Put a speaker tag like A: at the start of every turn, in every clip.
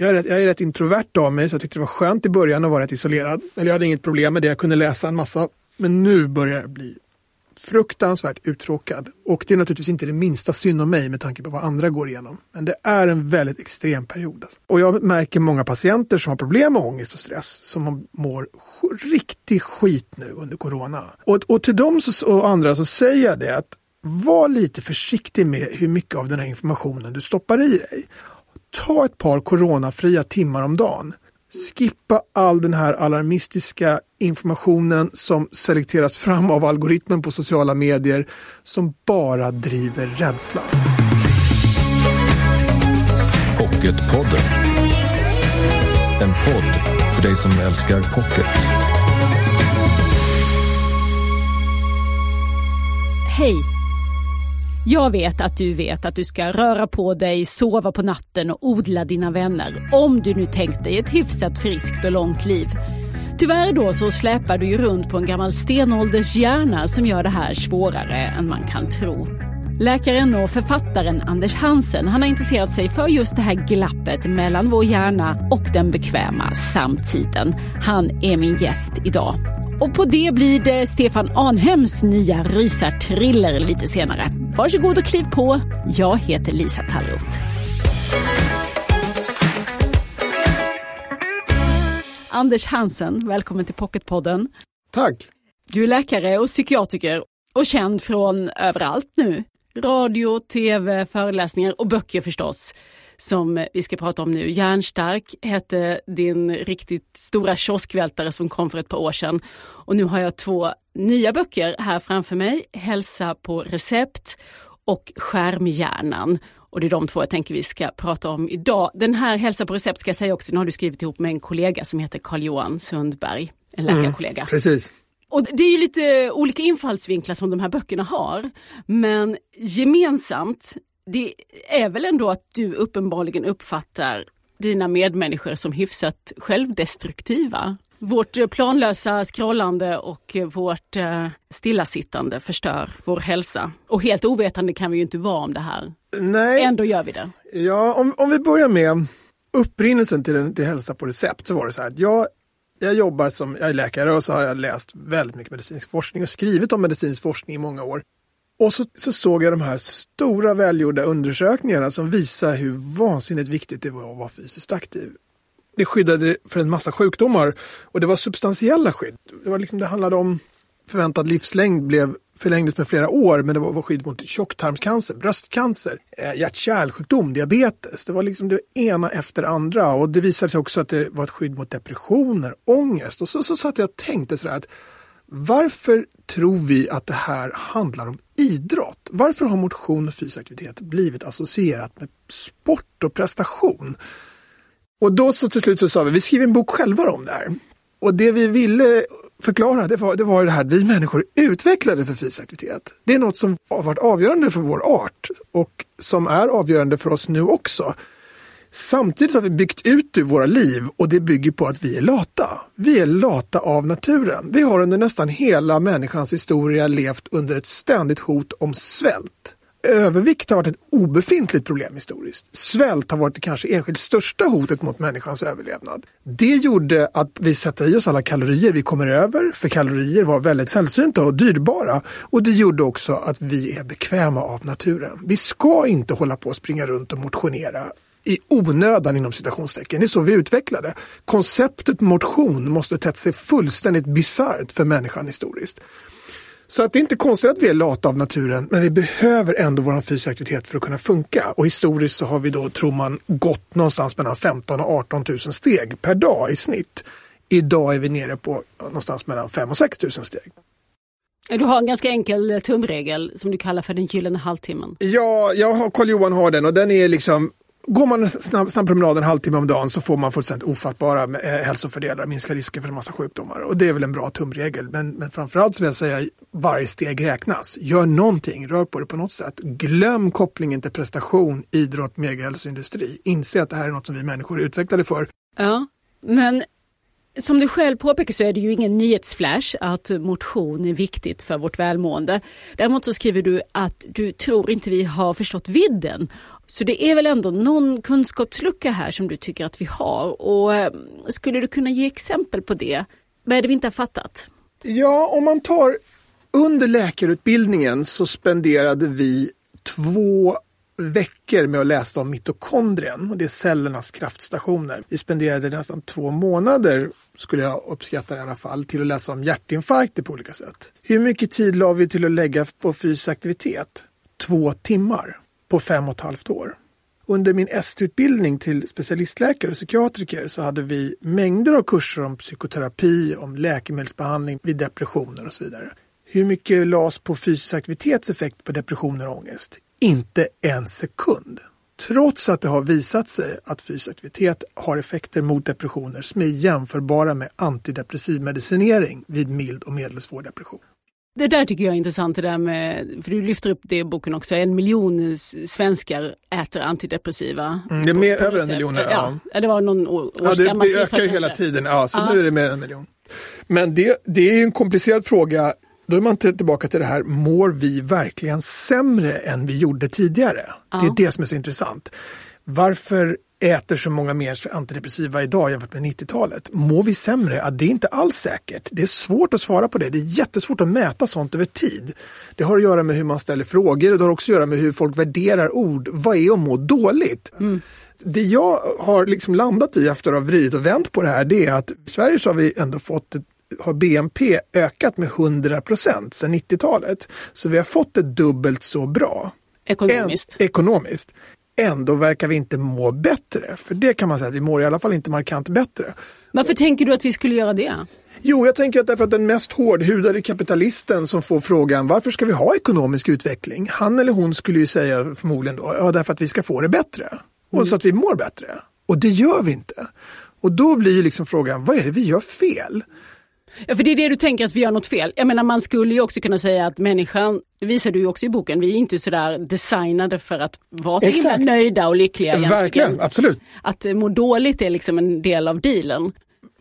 A: Jag är, rätt, jag är rätt introvert av mig så jag tyckte det var skönt i början att vara rätt isolerad. Eller jag hade inget problem med det, jag kunde läsa en massa. Men nu börjar jag bli fruktansvärt uttråkad. Och det är naturligtvis inte det minsta synd om mig med tanke på vad andra går igenom. Men det är en väldigt extrem period. Alltså. Och jag märker många patienter som har problem med ångest och stress som mår riktig skit nu under corona. Och, och till dem och andra så säger jag det att var lite försiktig med hur mycket av den här informationen du stoppar i dig. Ta ett par coronafria timmar om dagen. Skippa all den här alarmistiska informationen som selekteras fram av algoritmen på sociala medier som bara driver rädsla.
B: Pocketpodden. En podd för dig som älskar pocket.
C: Hej! Jag vet att du vet att du ska röra på dig, sova på natten och odla dina vänner. Om du nu tänkt dig ett hyfsat friskt och långt liv. Tyvärr då så släpar du ju runt på en gammal stenålders hjärna som gör det här svårare än man kan tro. Läkaren och författaren Anders Hansen han har intresserat sig för just det här glappet mellan vår hjärna och den bekväma samtiden. Han är min gäst idag. Och på det blir det Stefan Arnhems nya rysarthriller lite senare. Varsågod och kliv på. Jag heter Lisa Tallroth. Anders Hansen, välkommen till Pocketpodden.
A: Tack.
C: Du är läkare och psykiatriker och känd från överallt nu. Radio, tv, föreläsningar och böcker förstås som vi ska prata om nu. Järnstark hette din riktigt stora kioskvältare som kom för ett par år sedan. Och nu har jag två nya böcker här framför mig. Hälsa på recept och Skärmhjärnan. Och det är de två jag tänker vi ska prata om idag. Den här Hälsa på recept ska jag säga också, den har du skrivit ihop med en kollega som heter Carl-Johan Sundberg, en läkarkollega. Mm,
A: precis.
C: Och det är ju lite olika infallsvinklar som de här böckerna har. Men gemensamt, det är väl ändå att du uppenbarligen uppfattar dina medmänniskor som hyfsat självdestruktiva. Vårt planlösa scrollande och vårt eh, stillasittande förstör vår hälsa. Och helt ovetande kan vi ju inte vara om det här.
A: Nej.
C: Ändå gör vi det.
A: Ja, om, om vi börjar med upprinnelsen till, till hälsa på recept så var det så här. Jag, jag jobbar som, jag är läkare och så har jag läst väldigt mycket medicinsk forskning och skrivit om medicinsk forskning i många år. Och så, så, såg jag de här stora välgjorda undersökningarna som visar hur vansinnigt viktigt det var att vara fysiskt aktiv. Det skyddade för en massa sjukdomar och det var substantiella skydd. Det, var liksom, det handlade om förväntad livslängd blev förlängdes med flera år men det var, var skydd mot tjocktarmscancer, bröstcancer, eh, hjärt-kärlsjukdom, diabetes. Det var liksom det ena efter andra och det visade sig också att det var ett skydd mot depressioner, ångest. Och så, så satt jag och tänkte sådär att varför tror vi att det här handlar om idrott? Varför har motion och fysisk aktivitet blivit associerat med sport och prestation? Och då så till slut så sa vi, vi skriver en bok själva om det här. Och det vi ville förklara det var, det var det här att vi människor utvecklade för fysisk aktivitet. Det är något som har varit avgörande för vår art och som är avgörande för oss nu också. Samtidigt har vi byggt ut våra liv och det bygger på att vi är lata. Vi är lata av naturen. Vi har under nästan hela människans historia levt under ett ständigt hot om svält. Övervikt har varit ett obefintligt problem historiskt. Svält har varit det kanske enskilt största hotet mot människans överlevnad. Det gjorde att vi sätter i oss alla kalorier vi kommer över, för kalorier var väldigt sällsynta och dyrbara. Och det gjorde också att vi är bekväma av naturen. Vi ska inte hålla på och springa runt och motionera i onödan inom citationstecken. Det är så vi utvecklade. Konceptet motion måste tätt sig fullständigt bisarrt för människan historiskt. Så att det är inte konstigt att vi är lata av naturen, men vi behöver ändå vår fysiska aktivitet för att kunna funka. Och historiskt så har vi då, tror man, gått någonstans mellan 15 och 18 000 steg per dag i snitt. Idag är vi nere på någonstans mellan 5 och 6 000 steg.
C: Du har en ganska enkel tumregel som du kallar för den gyllene halvtimmen.
A: Ja, jag har, Carl-Johan har den och den är liksom Går man en snabb, snabb promenad en halvtimme om dagen så får man fullständigt ofattbara eh, hälsofördelar, minskar risken för en massa sjukdomar. Och det är väl en bra tumregel. Men, men framförallt så vill jag säga varje steg räknas. Gör någonting, rör på det på något sätt. Glöm kopplingen till prestation, idrott, megahälsoindustri. Inse att det här är något som vi människor är utvecklade för.
C: Ja, men som du själv påpekar så är det ju ingen nyhetsflash att motion är viktigt för vårt välmående. Däremot så skriver du att du tror inte vi har förstått vidden. Så det är väl ändå någon kunskapslucka här som du tycker att vi har. Och eh, skulle du kunna ge exempel på det? Vad är det vi inte har fattat?
A: Ja, om man tar under läkarutbildningen så spenderade vi två veckor med att läsa om mitokondrien och det är cellernas kraftstationer. Vi spenderade nästan två månader, skulle jag uppskatta i alla fall, till att läsa om hjärtinfarkter på olika sätt. Hur mycket tid la vi till att lägga på fysisk aktivitet? Två timmar på fem och ett halvt år. Under min ST-utbildning till specialistläkare och psykiatriker så hade vi mängder av kurser om psykoterapi, om läkemedelsbehandling vid depressioner och så vidare. Hur mycket lades på fysisk aktivitets effekt på depressioner och ångest? Inte en sekund. Trots att det har visat sig att fysisk aktivitet har effekter mot depressioner som är jämförbara med antidepressiv medicinering vid mild och medelsvår depression.
C: Det där tycker jag är intressant, det där med, för du lyfter upp det i boken också, en miljon svenskar äter antidepressiva.
A: Mm, det är mer, över en miljon.
C: Ja. ja. det var någon år,
A: ja, det, det ökar hela tiden, ja, så ja. nu är det mer än en miljon. Men det, det är en komplicerad fråga då är man tillbaka till det här, mår vi verkligen sämre än vi gjorde tidigare? Ja. Det är det som är så intressant. Varför äter så många mer antidepressiva idag jämfört med 90-talet? Mår vi sämre? Det är inte alls säkert. Det är svårt att svara på det. Det är jättesvårt att mäta sånt över tid. Det har att göra med hur man ställer frågor och det har också att göra med hur folk värderar ord. Vad är att må dåligt? Mm. Det jag har liksom landat i efter att ha vridit och vänt på det här, det är att i Sverige så har vi ändå fått ett har BNP ökat med 100 procent sedan 90-talet. Så vi har fått det dubbelt så bra.
C: Ekonomiskt.
A: En, ekonomiskt. Ändå verkar vi inte må bättre. För det kan man säga, vi mår i alla fall inte markant bättre.
C: Varför tänker du att vi skulle göra det?
A: Jo, jag tänker att därför att den mest hårdhudade kapitalisten som får frågan varför ska vi ha ekonomisk utveckling? Han eller hon skulle ju säga förmodligen då, ja därför att vi ska få det bättre. Och mm. så att vi mår bättre. Och det gör vi inte. Och då blir ju liksom frågan, vad är det vi gör fel?
C: Ja, för det är det du tänker att vi gör något fel. Jag menar man skulle ju också kunna säga att människan, det visar du ju också i boken, vi är inte sådär designade för att vara så himla nöjda och lyckliga.
A: Egentligen. Verkligen, absolut.
C: Att må dåligt är liksom en del av dealen.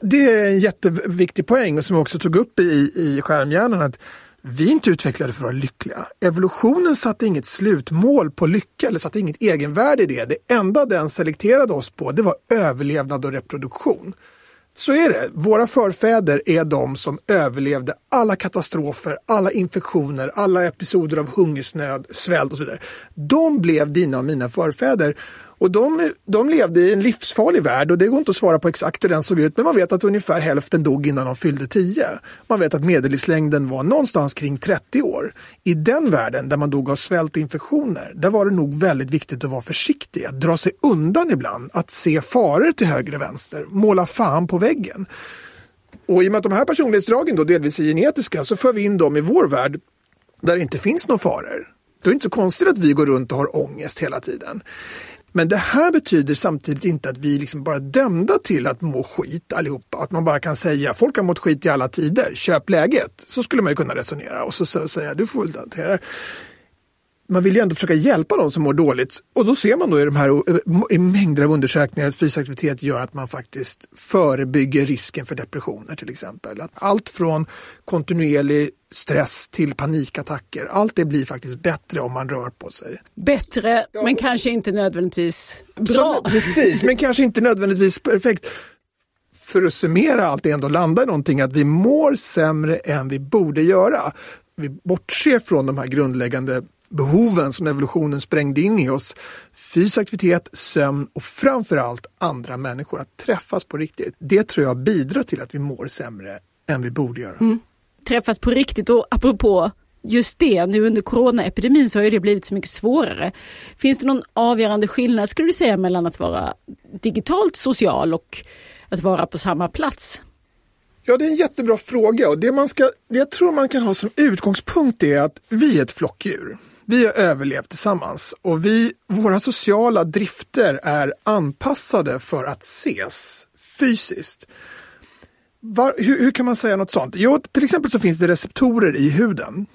A: Det är en jätteviktig poäng som jag också tog upp i, i skärmhjärnan. Att vi är inte utvecklade för att vara lyckliga. Evolutionen satte inget slutmål på lycka eller satte inget egenvärde i det. Det enda den selekterade oss på det var överlevnad och reproduktion. Så är det. Våra förfäder är de som överlevde alla katastrofer, alla infektioner, alla episoder av hungersnöd, svält och så vidare. De blev dina och mina förfäder och de, de levde i en livsfarlig värld och det går inte att svara på exakt hur den såg ut men man vet att ungefär hälften dog innan de fyllde 10. Man vet att medellivslängden var någonstans kring 30 år. I den världen där man dog av svält och infektioner, där var det nog väldigt viktigt att vara försiktig, att dra sig undan ibland, att se faror till höger och vänster, måla fan på väggen. Och i och med att de här personlighetsdragen då delvis är genetiska så för vi in dem i vår värld där det inte finns några faror. Då är det inte så konstigt att vi går runt och har ångest hela tiden. Men det här betyder samtidigt inte att vi liksom bara dömda till att må skit allihopa. Att man bara kan säga folk har mått skit i alla tider, köp läget. Så skulle man ju kunna resonera och så säga du får väl hantera man vill ju ändå försöka hjälpa de som mår dåligt. Och då ser man då i de här eh, i mängder av undersökningar att fysisk aktivitet gör att man faktiskt förebygger risken för depressioner till exempel. Att allt från kontinuerlig stress till panikattacker, allt det blir faktiskt bättre om man rör på sig.
C: Bättre, ja. men kanske inte nödvändigtvis bra. Så,
A: precis, men kanske inte nödvändigtvis perfekt för att summera allt det ändå landa i någonting att vi mår sämre än vi borde göra. Vi bortser från de här grundläggande behoven som evolutionen sprängde in i oss. Fysisk aktivitet, sömn och framförallt andra människor. Att träffas på riktigt. Det tror jag bidrar till att vi mår sämre än vi borde göra. Mm.
C: Träffas på riktigt och apropå just det, nu under coronaepidemin så har ju det blivit så mycket svårare. Finns det någon avgörande skillnad skulle du säga mellan att vara digitalt social och att vara på samma plats?
A: Ja, det är en jättebra fråga och det, man ska, det jag tror man kan ha som utgångspunkt är att vi är ett flockdjur. Vi har överlevt tillsammans och vi, våra sociala drifter är anpassade för att ses fysiskt. Var, hur, hur, kan man säga något sånt? Jo, till exempel så finns det receptorer i huden.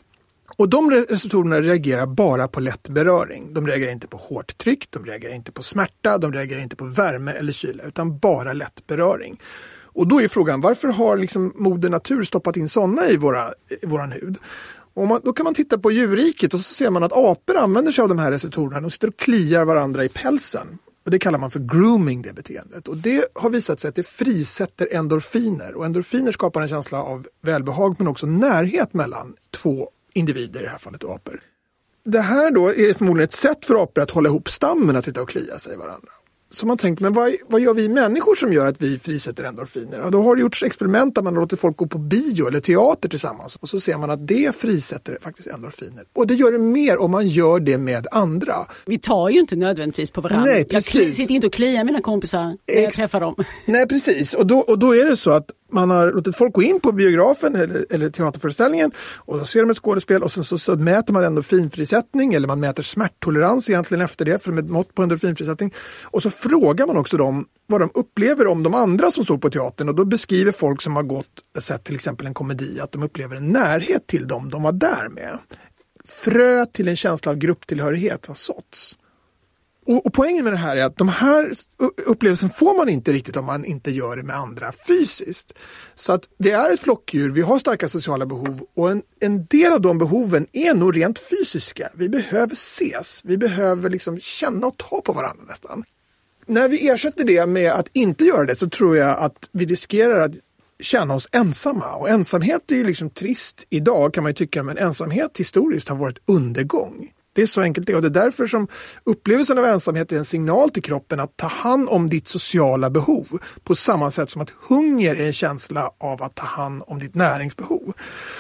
A: Och de receptorerna reagerar bara på lätt beröring. De reagerar inte på hårt tryck, de reagerar inte på smärta, de reagerar inte på värme eller kyla, utan bara lätt beröring. Och då är frågan, varför har liksom moder natur stoppat in sådana i, våra, i våran hud? Och man, då kan man titta på djurriket och så ser man att apor använder sig av de här receptorerna. De sitter och kliar varandra i pälsen. Och Det kallar man för grooming, det beteendet. Och Det har visat sig att det frisätter endorfiner. Och endorfiner skapar en känsla av välbehag men också närhet mellan två individer, i det här fallet apor. Det här då är förmodligen ett sätt för apor att hålla ihop stammen, att sitta och klia sig i varandra. Så man tänkt, men vad, vad gör vi människor som gör att vi frisätter endorfiner? Ja, då har det gjorts experiment där man låter folk gå på bio eller teater tillsammans och så ser man att det frisätter faktiskt endorfiner. Och det gör det mer om man gör det med andra.
C: Vi tar ju inte nödvändigtvis på varandra.
A: Nej,
C: jag
A: precis.
C: sitter inte och kliar mina kompisar när jag
A: Ex-
C: träffar dem.
A: Nej, precis. Och då, och då är det så att man har låtit folk gå in på biografen eller, eller teaterföreställningen och så ser de ett skådespel och sen så, så mäter man endorfinfrisättning eller man mäter smärttolerans egentligen efter det för med mått på endorfinfrisättning. Och så frågar man också dem vad de upplever om de andra som såg på teatern och då beskriver folk som har gått sett till exempel en komedi att de upplever en närhet till dem de var där med. Frö till en känsla av grupptillhörighet har såtts. Och, och poängen med det här är att de här upplevelsen får man inte riktigt om man inte gör det med andra fysiskt. Så att det är ett flockdjur, vi har starka sociala behov och en, en del av de behoven är nog rent fysiska. Vi behöver ses, vi behöver liksom känna och ta på varandra nästan. När vi ersätter det med att inte göra det så tror jag att vi riskerar att känna oss ensamma. Och ensamhet är ju liksom trist idag kan man ju tycka, men ensamhet historiskt har varit undergång. Det är så enkelt det är och det är därför som upplevelsen av ensamhet är en signal till kroppen att ta hand om ditt sociala behov på samma sätt som att hunger är en känsla av att ta hand om ditt näringsbehov.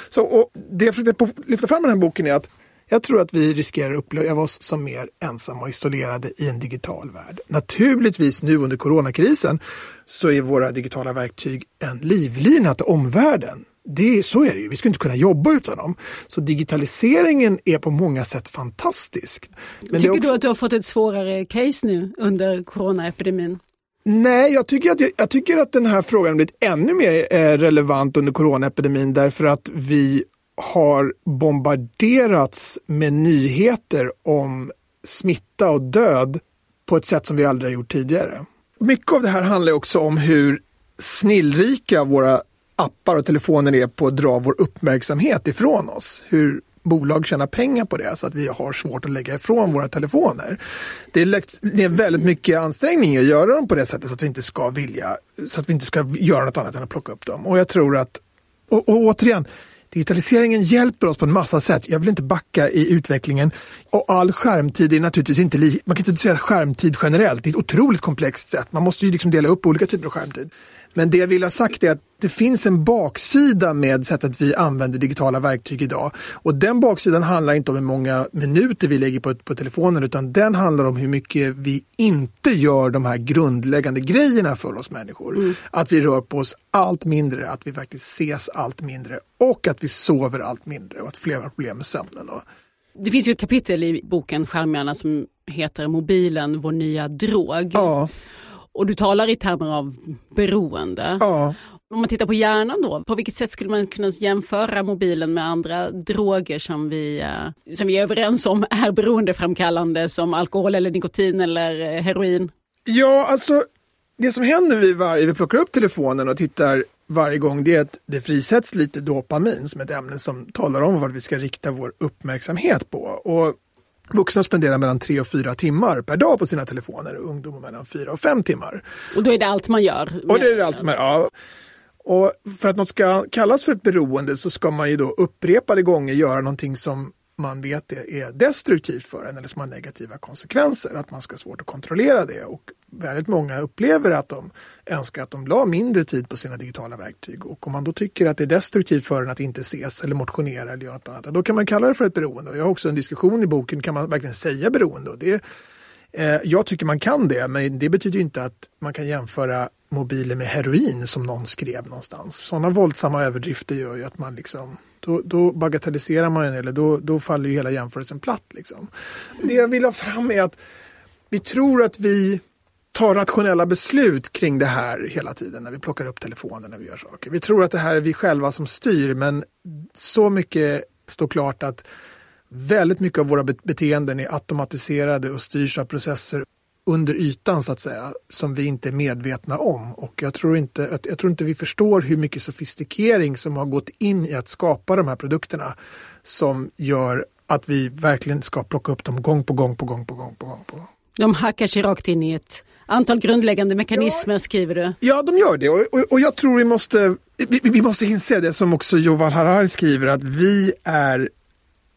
A: Så, och det jag försökte lyfta fram i den här boken är att jag tror att vi riskerar att uppleva oss som mer ensamma och isolerade i en digital värld. Naturligtvis nu under coronakrisen så är våra digitala verktyg en livlina till omvärlden. Det, så är det ju, vi skulle inte kunna jobba utan dem. Så digitaliseringen är på många sätt fantastisk. Men
C: Tycker
A: också-
C: du att du har fått ett svårare case nu under coronaepidemin?
A: Nej, jag tycker, att, jag tycker att den här frågan har blivit ännu mer eh, relevant under coronaepidemin därför att vi har bombarderats med nyheter om smitta och död på ett sätt som vi aldrig har gjort tidigare. Mycket av det här handlar också om hur snillrika våra appar och telefoner är på att dra vår uppmärksamhet ifrån oss. Hur bolag tjänar pengar på det så att vi har svårt att lägga ifrån våra telefoner. Det är, det är väldigt mycket ansträngning att göra dem på det sättet så att vi inte ska vilja, så att vi inte ska göra något annat än att plocka upp dem. Och jag tror att, och, och återigen, Digitaliseringen hjälper oss på en massa sätt. Jag vill inte backa i utvecklingen. Och all skärmtid är naturligtvis inte li- man kan inte säga skärmtid generellt. Det är ett otroligt komplext sätt. Man måste ju liksom dela upp olika typer av skärmtid. Men det jag vill ha sagt är att det finns en baksida med sättet vi använder digitala verktyg idag. Och den baksidan handlar inte om hur många minuter vi lägger på, på telefonen utan den handlar om hur mycket vi inte gör de här grundläggande grejerna för oss människor. Att vi rör på oss allt mindre, att vi faktiskt ses allt mindre och att vi sover allt mindre och att fler har problem med sömnen. Och,
C: Det finns ju ett kapitel i boken Skärmjärna som heter Mobilen, vår nya drog.
A: ja,
C: Och du talar i termer av beroende.
A: ja.
C: Om man tittar på hjärnan då, på vilket sätt skulle man kunna jämföra mobilen med andra droger som vi, eh, som vi är överens om är beroendeframkallande som alkohol eller nikotin eller eh, heroin?
A: Ja, alltså det som händer vid varje, vi plockar upp telefonen och tittar varje gång det är att det frisätts lite dopamin som ett ämne som talar om vad vi ska rikta vår uppmärksamhet på. Och vuxna spenderar mellan tre och fyra timmar per dag på sina telefoner och ungdomar mellan fyra och fem timmar.
C: Och då är det allt man gör.
A: Och det är allt med, ja. Och för att något ska kallas för ett beroende så ska man ju då upprepade gånger göra någonting som man vet är, är destruktivt för en eller som har negativa konsekvenser. Att man ska ha svårt att kontrollera det. Och väldigt många upplever att de önskar att de la mindre tid på sina digitala verktyg. Och om man då tycker att det är destruktivt för en att inte ses eller motionera eller göra något annat, då kan man kalla det för ett beroende. Och jag har också en diskussion i boken, kan man verkligen säga beroende? Och det Eh, Jag tycker man kan det, men det betyder ju inte att man kan jämföra mobiler med heroin som någon skrev någonstans. Sådana våldsamma överdrifter gör ju att man liksom då, då bagatelliserar man den, eller då, då faller ju hela jämförelsen platt. Liksom. Det jag vill ha fram är att vi tror att vi tar rationella beslut kring det här hela tiden när vi plockar upp telefonen när vi gör saker. Vi tror att det här är vi själva som styr, men så mycket står klart att väldigt mycket av våra beteenden är automatiserade och styrs av processer under ytan så att säga som vi inte är medvetna om. Och jag tror inte, jag tror inte vi förstår hur mycket sofistikering som har gått in i att skapa de här produkterna som gör att vi verkligen ska plocka upp dem gång på gång på gång på gång på gång. På gång.
C: De hackar sig rakt in i ett antal grundläggande mekanismer ja, skriver du.
A: Ja, de gör det och, och, och jag tror vi måste, vi, vi, måste inse det som också Joval Harari skriver att vi är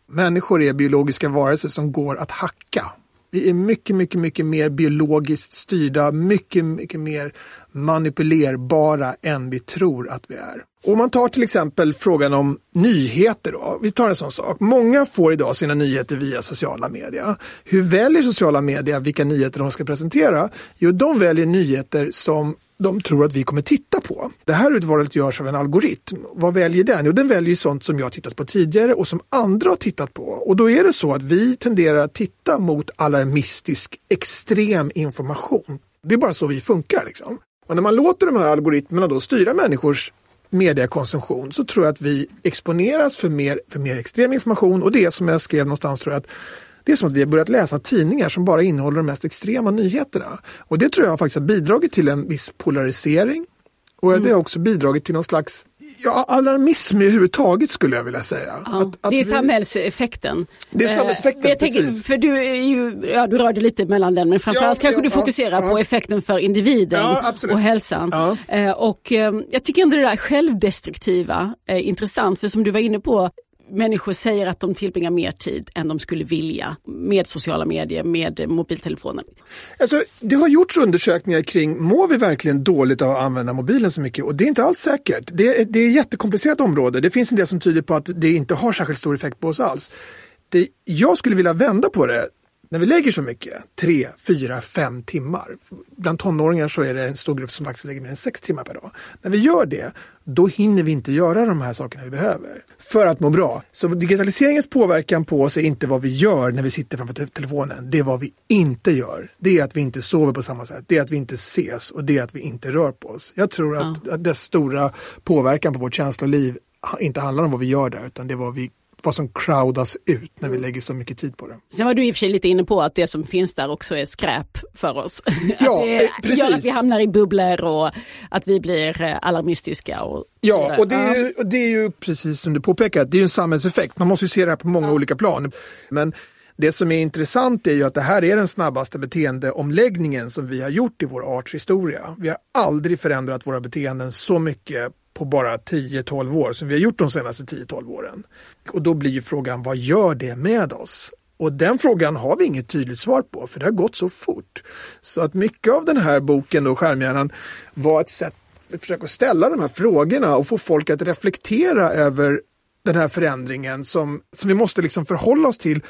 A: människor är biologiska varelser som går att hacka. Vi är mycket, mycket, mycket mer biologiskt styrda, mycket, mycket mer manipulerbara än vi tror att vi är. Om man tar till exempel frågan om nyheter då. Vi tar en sån sak. Många får idag sina nyheter via sociala medier. Hur väljer sociala medier vilka nyheter de ska presentera? Jo, de väljer nyheter som de tror att vi kommer titta på. Det här urvalet görs av en algoritm. Vad väljer den? Jo, den väljer sånt som jag tittat på tidigare och som andra har tittat på. Och då är det så att vi tenderar att titta mot alarmistisk, extrem information. Det är bara så vi funkar. Liksom. Och när man låter de här algoritmerna då styra människors mediekonsumtion så tror jag att vi exponeras för mer, för mer extrem information och det är som jag skrev någonstans tror jag att det är som att vi har börjat läsa tidningar som bara innehåller de mest extrema nyheterna. Och det tror jag faktiskt har bidragit till en viss polarisering. Och mm. det har också bidragit till någon slags ja, alarmism överhuvudtaget skulle jag vilja säga.
C: Ja, att, att det är vi... samhällseffekten.
A: Det är samhällseffekten,
C: eh, tänker,
A: precis.
C: För du, är ju, ja, du rörde lite mellan den men framförallt ja, kanske ja, du fokuserar på effekten för individen och hälsan. Eh, och eh, jag tycker ändå det där självdestruktiva är intressant för som du var inne på människor säger att de tillbringar mer tid än de skulle vilja med sociala medier, med mobiltelefonen.
A: Alltså, det har gjorts undersökningar kring, mår vi verkligen dåligt av att använda mobilen så mycket? Och det är inte alls säkert. Det är, det är ett jättekomplicerat område. Det finns en del som tyder på att det inte har särskilt stor effekt på oss alls. Det, jag skulle vilja vända på det när vi lägger så mycket, tre, fyra, fem timmar. Bland tonåringar så är det en stor grupp som faktiskt lägger mer än sex timmar per dag. När vi gör det, då hinner vi inte göra de här sakerna vi behöver för att må bra. Så digitaliseringens påverkan på oss är inte vad vi gör när vi sitter framför telefonen. Det är vad vi inte gör. Det är att vi inte sover på samma sätt. Det är att vi inte ses och det är att vi inte rör på oss. Jag tror att, ja. att dess stora påverkan på vårt känsloliv inte handlar om vad vi gör där utan det är vad vi vad som crowdas ut när vi lägger så mycket tid på det.
C: Sen var du i och för sig lite inne på att det som finns där också är skräp för oss.
A: Ja, att
C: det
A: precis.
C: gör att vi hamnar i bubblor och att vi blir eh, alarmistiska. Och
A: ja, och det, är ju, det är ju precis som du påpekar, det är en samhällseffekt. Man måste ju se det här på många ja. olika plan. Men det som är intressant är ju att det här är den snabbaste beteendeomläggningen som vi har gjort i vår arts historia. Vi har aldrig förändrat våra beteenden så mycket på bara 10-12 år som vi har gjort de senaste 10-12 åren. Och då blir ju frågan, vad gör det med oss? Och den frågan har vi inget tydligt svar på, för det har gått så fort. Så att mycket av den här boken, då, Skärmhjärnan, var ett sätt att försöka ställa de här frågorna och få folk att reflektera över den här förändringen som, som vi måste liksom förhålla oss till.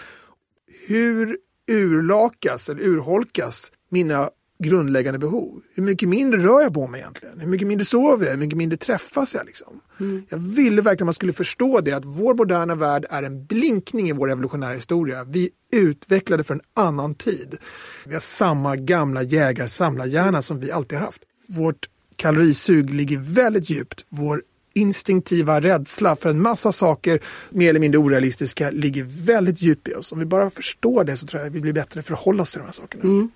A: Hur urlakas eller urholkas mina grundläggande behov. Hur mycket mindre rör jag på mig egentligen? Hur mycket mindre sover jag? Hur mycket mindre träffas jag? Liksom? Mm. Jag ville verkligen att man skulle förstå det, att vår moderna värld är en blinkning i vår evolutionära historia. Vi utvecklade för en annan tid. Vi har samma gamla jägar-samlarhjärna som vi alltid har haft. Vårt kalorisug ligger väldigt djupt. Vår instinktiva rädsla för en massa saker, mer eller mindre orealistiska, ligger väldigt djupt i oss. Om vi bara förstår det så tror jag att vi blir bättre förhålla oss till de här sakerna. Mm.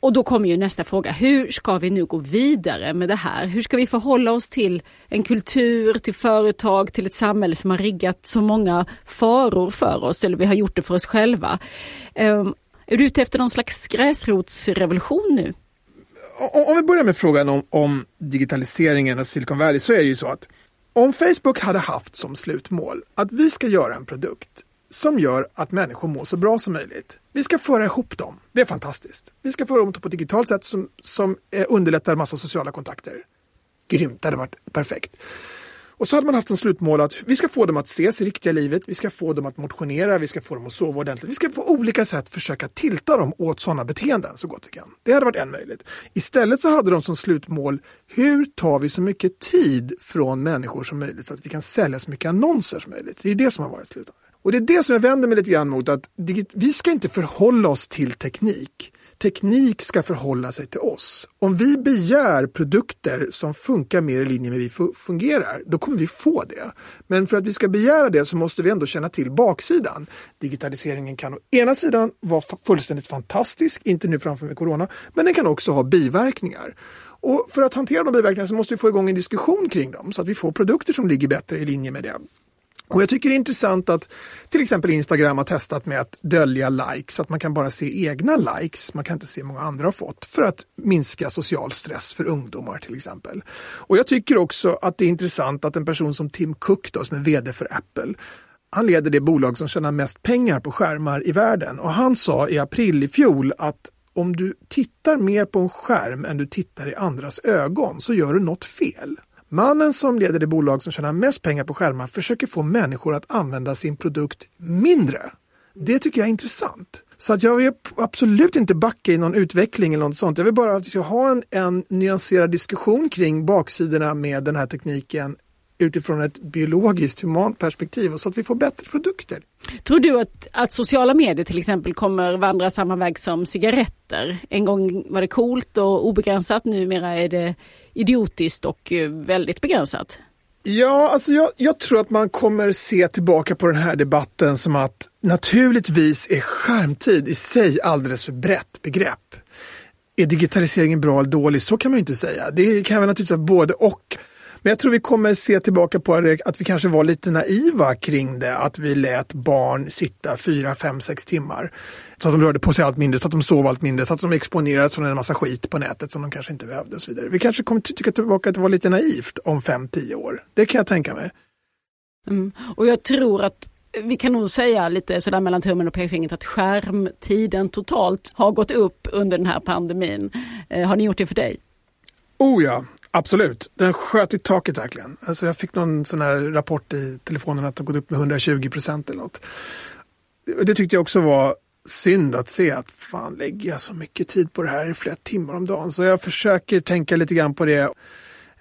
C: Och då kommer ju nästa fråga, hur ska vi nu gå vidare med det här? Hur ska vi förhålla oss till en kultur, till företag, till ett samhälle som har riggat så många faror för oss, eller vi har gjort det för oss själva. Ehm, är du ute efter någon slags gräsrotsrevolution nu?
A: Om vi börjar med frågan om, om digitaliseringen av Silicon Valley så är det ju så att om Facebook hade haft som slutmål att vi ska göra en produkt som gör att människor mår så bra som möjligt. Vi ska föra ihop dem. Det är fantastiskt. Vi ska föra ihop dem på ett digitalt sätt som, som eh, underlättar en massa sociala kontakter. Grymt, det hade varit perfekt. Och så hade man haft som slutmål att vi ska få dem att ses i riktiga livet, vi ska få dem att motionera, vi ska få dem att sova ordentligt. Vi ska på olika sätt försöka tilta dem åt sådana beteenden så gott vi kan. Det hade varit en möjlighet. Istället så hade de som slutmål, hur tar vi så mycket tid från människor som möjligt så att vi kan sälja så mycket annonser som möjligt. Det är det som har varit slutmålet. Och det är det som jag vänder mig lite grann mot att vi ska inte förhålla oss till teknik teknik ska förhålla sig till oss. Om vi begär produkter som funkar mer i linje med hur vi fungerar, då kommer vi få det. Men för att vi ska begära det så måste vi ändå känna till baksidan. Digitaliseringen kan å ena sidan vara fullständigt fantastisk, inte nu framför med corona, men den kan också ha biverkningar. Och för att hantera de biverkningarna så måste vi få igång en diskussion kring dem så att vi får produkter som ligger bättre i linje med det. Och jag tycker det är intressant att till exempel Instagram har testat med att dölja likes, så att man kan bara se egna likes. Man kan inte se hur många andra har fått för att minska social stress för ungdomar till exempel. Och jag tycker också att det är intressant att en person som Tim Cook då, som är vd för Apple, han leder det bolag som tjänar mest pengar på skärmar i världen och han sa i april i fjol att om du tittar mer på en skärm än du tittar i andras ögon så gör du något fel. Mannen som leder det bolag som tjänar mest pengar på skärmar försöker få människor att använda sin produkt mindre. Det tycker jag är intressant. Så att jag vill absolut inte backa i någon utveckling eller något sånt. Jag vill bara att vi ska ha en, en nyanserad diskussion kring baksidorna med den här tekniken utifrån ett biologiskt humant perspektiv så att vi får bättre produkter.
C: Tror du att, att sociala medier till exempel kommer vandra samma väg som cigaretter? En gång var det coolt och obegränsat, numera är det idiotiskt och eh, väldigt begränsat.
A: Ja, alltså jag, jag, tror att man kommer se tillbaka på den här debatten som att naturligtvis är skärmtid i sig alldeles för brett begrepp. Är digitaliseringen bra eller dålig? Så kan man ju inte säga. Det kan väl naturligtvis vara både och. Men jag tror vi kommer se tillbaka på att vi kanske var lite naiva kring det, att vi lät barn sitta fyra, fem, sex timmar. Så att de rörde på sig allt mindre, så att de sov allt mindre, så att de exponerades från en massa skit på nätet som de kanske inte behövde och så vidare. Vi kanske kommer tycka tillbaka att det var lite naivt om fem, tio år. Det kan jag tänka mig.
C: Mm. Och jag tror att vi kan nog säga lite sådär mellan tummen och pekfingret att skärmtiden totalt har gått upp under den här pandemin. Eh, har ni gjort det för dig?
A: Oh ja, Absolut, den sköt i taket verkligen. Alltså jag fick någon sån här rapport i telefonen att det gått upp med 120 procent eller något. Det tyckte jag också var synd att se att fan lägger jag så mycket tid på det här i flera timmar om dagen. Så jag försöker tänka lite grann på det.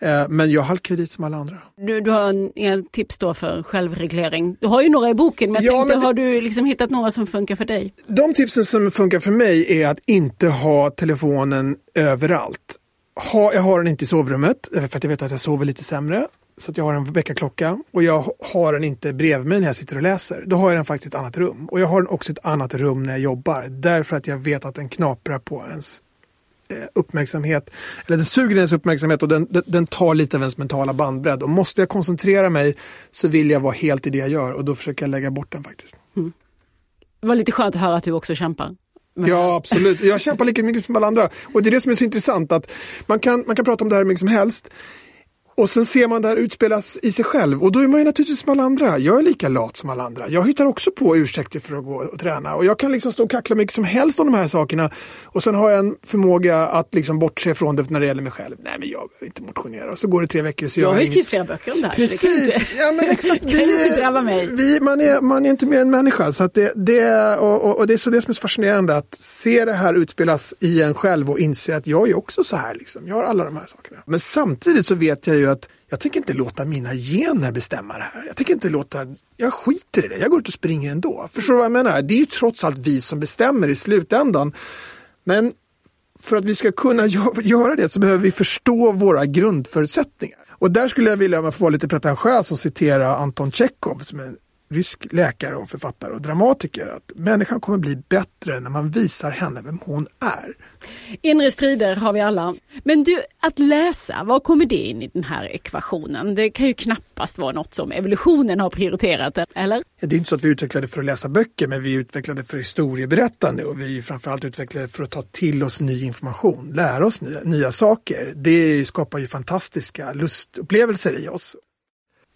A: Eh, men jag halkar dit som alla andra.
C: Du, du har inga tips då för självreglering? Du har ju några i boken, men jag ja, tänkte, men det... har du liksom hittat några som funkar för dig?
A: De tipsen som funkar för mig är att inte ha telefonen överallt ha, jag har den inte i sovrummet eh, för att jag vet att jag sover lite sämre. Så att jag har en väckarklocka och jag har den inte bredvid mig när jag sitter och läser. Då har jag den faktiskt i ett annat rum. Och jag har den också i ett annat rum när jag jobbar. Därför att jag vet att den knaprar på ens eh, uppmärksamhet. Eller den suger ens uppmärksamhet och den, den, den, tar lite av ens mentala bandbredd. Och måste jag koncentrera mig så vill jag vara helt i det jag gör och då försöker jag lägga bort den faktiskt. Mm.
C: Det var lite skönt att höra att du också kämpar.
A: Ja, absolut. Jag kämpar lika mycket som alla andra. Och det är det som är så intressant att man kan, man kan prata om det här hur mycket som helst. Och sen ser man det här utspelas i sig själv och då är man ju naturligtvis som alla andra. Jag är lika lat som alla andra. Jag hittar också på ursäkter för att gå och träna och jag kan liksom stå och kackla mycket som helst om de här sakerna och sen har jag en förmåga att liksom bortse från det när det gäller mig själv. Nej men jag behöver inte motionera och så går det tre veckor så
C: jag,
A: jag
C: har ju skrivit flera böcker om det här.
A: Precis, det ja, men exakt.
C: vi, mig.
A: Vi, man, är, man är inte mer än människa så det, det, och, och, och det är så det som är så fascinerande att se det här utspelas i en själv och inse att jag är också så här. Liksom. Jag har alla de här sakerna. Men samtidigt så vet jag ju att jag tänker inte låta mina gener bestämma det här. Jag tänker inte låta, jag skiter i det, jag går ut och springer ändå. Förstår du vad jag menar? Det är ju trots allt vi som bestämmer i slutändan. Men för att vi ska kunna göra det så behöver vi förstå våra grundförutsättningar. Och där skulle jag vilja, om jag får vara lite pretentiös, och citera Anton Tjechov som är rysk läkare och författare och dramatiker att människan kommer bli bättre när man visar henne vem hon är.
C: Inre strider har vi alla. Men du, att läsa, var kommer det in i den här ekvationen? Det kan ju knappast vara något som evolutionen har prioriterat, eller?
A: Det är inte så att vi utvecklade för att läsa böcker, men vi utvecklade för historieberättande och vi framförallt utvecklade för att ta till oss ny information, lära oss nya, nya saker. Det skapar ju fantastiska lustupplevelser i oss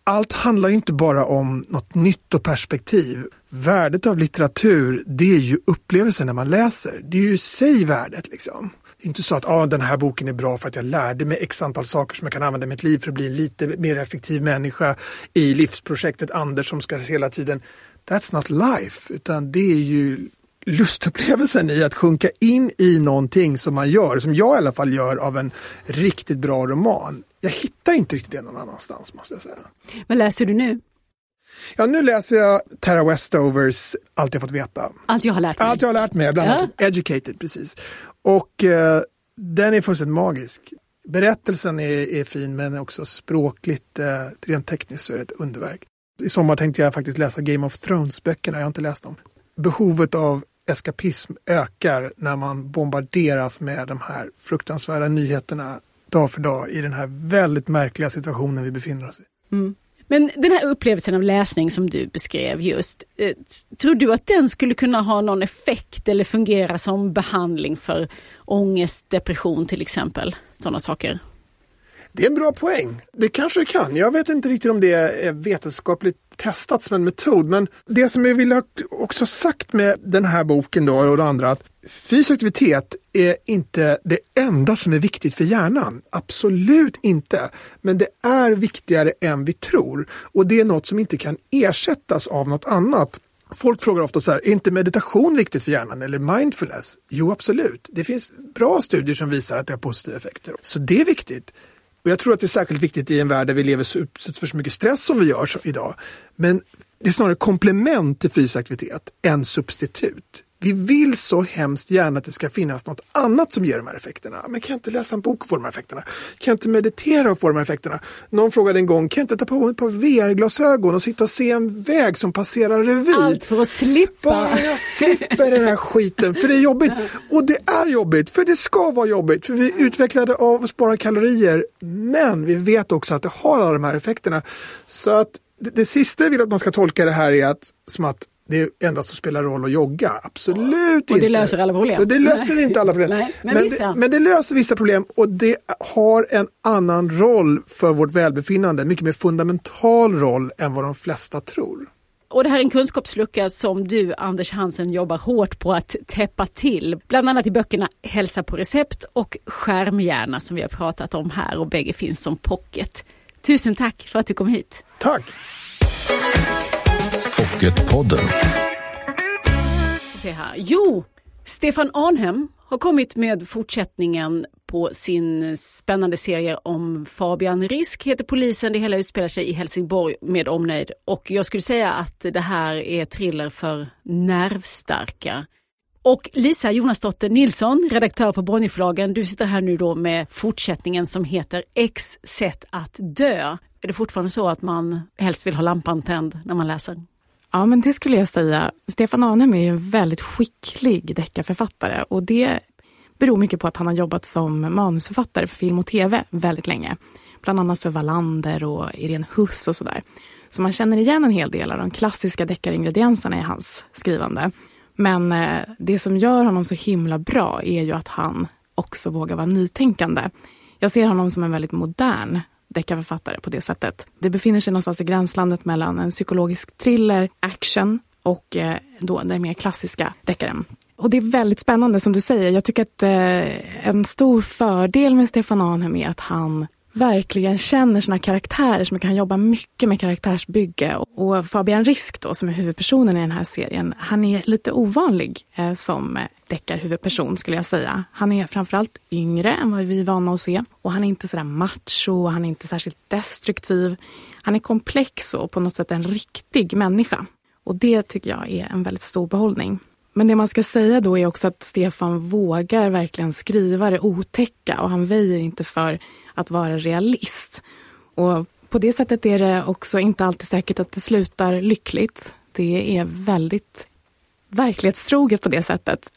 A: allt handlar ju inte bara om något nytt och perspektiv. Värdet av litteratur, det är ju upplevelsen när man läser. Det är ju i sig värdet liksom. Det är inte så att ah, den här boken är bra för att jag lärde mig x antal saker som jag kan använda i mitt liv för att bli en lite mer effektiv människa i livsprojektet Anders som ska hela tiden. That's not life, utan det är ju lustupplevelsen i att sjunka in i någonting som man gör, som jag i alla fall gör av en riktigt bra roman. Jag hittar inte riktigt det någon annanstans måste jag säga.
C: Vad läser du nu?
A: Ja, nu läser jag Tara Westovers Allt jag fått veta.
C: Allt jag har lärt mig.
A: Allt jag har lärt mig, bland annat ja. Educated, precis. Och eh, den är fullständigt magisk. Berättelsen är, är fin men också språkligt, eh, rent tekniskt så är det ett underverk. I sommar tänkte jag faktiskt läsa Game of Thrones-böckerna, jag har inte läst dem. Behovet av eskapism ökar när man bombarderas med de här fruktansvärda nyheterna dag för dag i den här väldigt märkliga situationen vi befinner oss i.
C: Mm. Men den här upplevelsen av läsning som du beskrev just, eh, tror du att den skulle kunna ha någon effekt eller fungera som behandling för ångest, depression till exempel? Sådana saker.
A: Det är en bra poäng. Det kanske det kan. Jag vet inte riktigt om det är vetenskapligt testat som en metod. Men det som jag vill ha också sagt med den här boken då och det andra att fysisk aktivitet är inte det enda som är viktigt för hjärnan. Absolut inte. Men det är viktigare än vi tror. Och det är något som inte kan ersättas av något annat. Folk frågar ofta så här, är inte meditation viktigt för hjärnan eller mindfulness? Jo, absolut. Det finns bra studier som visar att det har positiva effekter. Så det är viktigt. Och jag tror att det är särskilt viktigt i en värld där vi lever så utsatt för så mycket stress som vi gör idag. Men det är snarare komplement till fysisk aktivitet än substitut. Vi vill så hemskt gärna att det ska finnas något annat som ger de här effekterna. Men kan jag inte läsa en bok och få de här effekterna? Kan jag inte meditera och få de här effekterna? Någon frågade en gång, kan jag inte ta på mig ett par VR-glasögon och sitta och se en väg som passerar revy?
C: Allt för att slippa.
A: Bara jag slipper den här skiten, för det är jobbigt. Och det är jobbigt, för det ska vara jobbigt. För vi är utvecklade av att spara kalorier, men vi vet också att det har alla de här effekterna. Så att det, det sista jag vill att man ska tolka det här är att, som att det är endast som spelar roll att jogga. Absolut inte.
C: Och det löser alla problem.
A: Och det löser Nej. inte alla problem.
C: Nej, men,
A: men,
C: vissa.
A: Det, men det löser vissa problem och det har en annan roll för vårt välbefinnande. Mycket mer fundamental roll än vad de flesta tror.
C: Och det här är en kunskapslucka som du, Anders Hansen, jobbar hårt på att täppa till. Bland annat i böckerna Hälsa på recept och Skärmhjärna som vi har pratat om här och bägge finns som pocket. Tusen tack för att du kom hit.
A: Tack!
B: Pocketpodden.
C: Se här. Jo, Stefan Arnhem har kommit med fortsättningen på sin spännande serie om Fabian Risk heter polisen. Det hela utspelar sig i Helsingborg med omnejd och jag skulle säga att det här är thriller för nervstarka. Och Lisa Jonasdotter Nilsson, redaktör på Bonnierförlagen, du sitter här nu då med fortsättningen som heter X sätt att dö. Är det fortfarande så att man helst vill ha lampan tänd när man läser?
D: Ja, men det skulle jag säga. Stefan Arnhem är ju en väldigt skicklig deckarförfattare och det beror mycket på att han har jobbat som manusförfattare för film och tv väldigt länge. Bland annat för Wallander och Irene Huss och sådär. Så man känner igen en hel del av de klassiska deckaringredienserna i hans skrivande. Men eh, det som gör honom så himla bra är ju att han också vågar vara nytänkande. Jag ser honom som en väldigt modern deckarförfattare på det sättet. Det befinner sig någonstans i gränslandet mellan en psykologisk thriller, action och eh, då den mer klassiska deckaren. Och det är väldigt spännande som du säger. Jag tycker att eh, en stor fördel med Stefan Arnhem är att han verkligen känner sina karaktärer så kan jobba mycket med karaktärsbygge. Och Fabian Risk då, som är huvudpersonen i den här serien, han är lite ovanlig eh, som deckarhuvudperson skulle jag säga. Han är framförallt yngre än vad vi är vana att se. Och han är inte sådär macho, han är inte särskilt destruktiv. Han är komplex och på något sätt en riktig människa. Och det tycker jag är en väldigt stor behållning. Men det man ska säga då är också att Stefan vågar verkligen skriva det otäcka och han väjer inte för att vara realist. Och på det sättet är det också inte alltid säkert att det slutar lyckligt. Det är väldigt verklighetstroget på det sättet.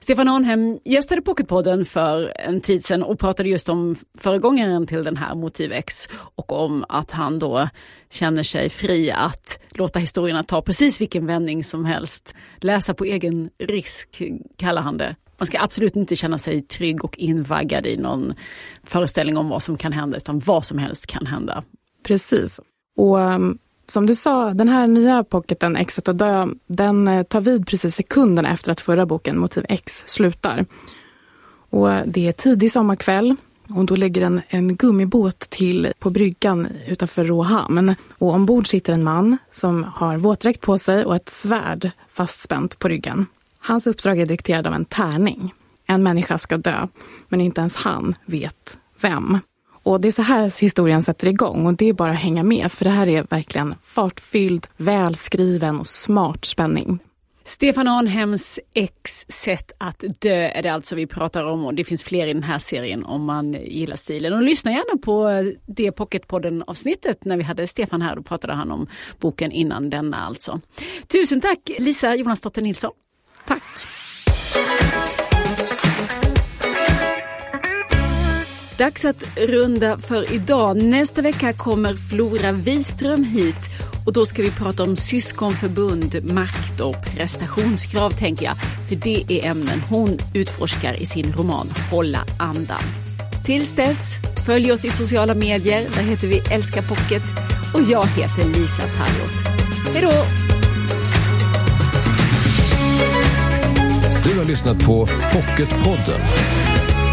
C: Stefan Arnhem gästade Pocketpodden för en tid sedan och pratade just om föregångaren till den här Motiv X och om att han då känner sig fri att låta historierna ta precis vilken vändning som helst. Läsa på egen risk kallar han det. Man ska absolut inte känna sig trygg och invaggad i någon föreställning om vad som kan hända utan vad som helst kan hända.
D: Precis. Och um, som du sa, den här nya pocketen Exet och dö, den eh, tar vid precis sekunden efter att förra boken Motiv X slutar. Och eh, det är tidig sommarkväll och då ligger en, en gummibåt till på bryggan utanför Råhamn. Och ombord sitter en man som har våtdräkt på sig och ett svärd fastspänt på ryggen. Hans uppdrag är dikterad av en tärning. En människa ska dö, men inte ens han vet vem. Och det är så här historien sätter igång och det är bara att hänga med för det här är verkligen fartfylld, välskriven och smart spänning.
C: Stefan Arnhems ex sätt att dö är det alltså vi pratar om och det finns fler i den här serien om man gillar stilen. Och lyssna gärna på det Pocketpodden avsnittet när vi hade Stefan här. Då pratade han om boken innan denna alltså. Tusen tack Lisa Jonasdotter Nilsson.
D: Tack.
C: Dags att runda för idag. Nästa vecka kommer Flora Wiström hit och då ska vi prata om syskonförbund, makt och prestationskrav tänker jag. För det är ämnen hon utforskar i sin roman Hålla andan. Tills dess, följ oss i sociala medier. Där heter vi Älska Pocket och jag heter Lisa Tallot. Hej då!
B: Du har lyssnat på Pocketpodden.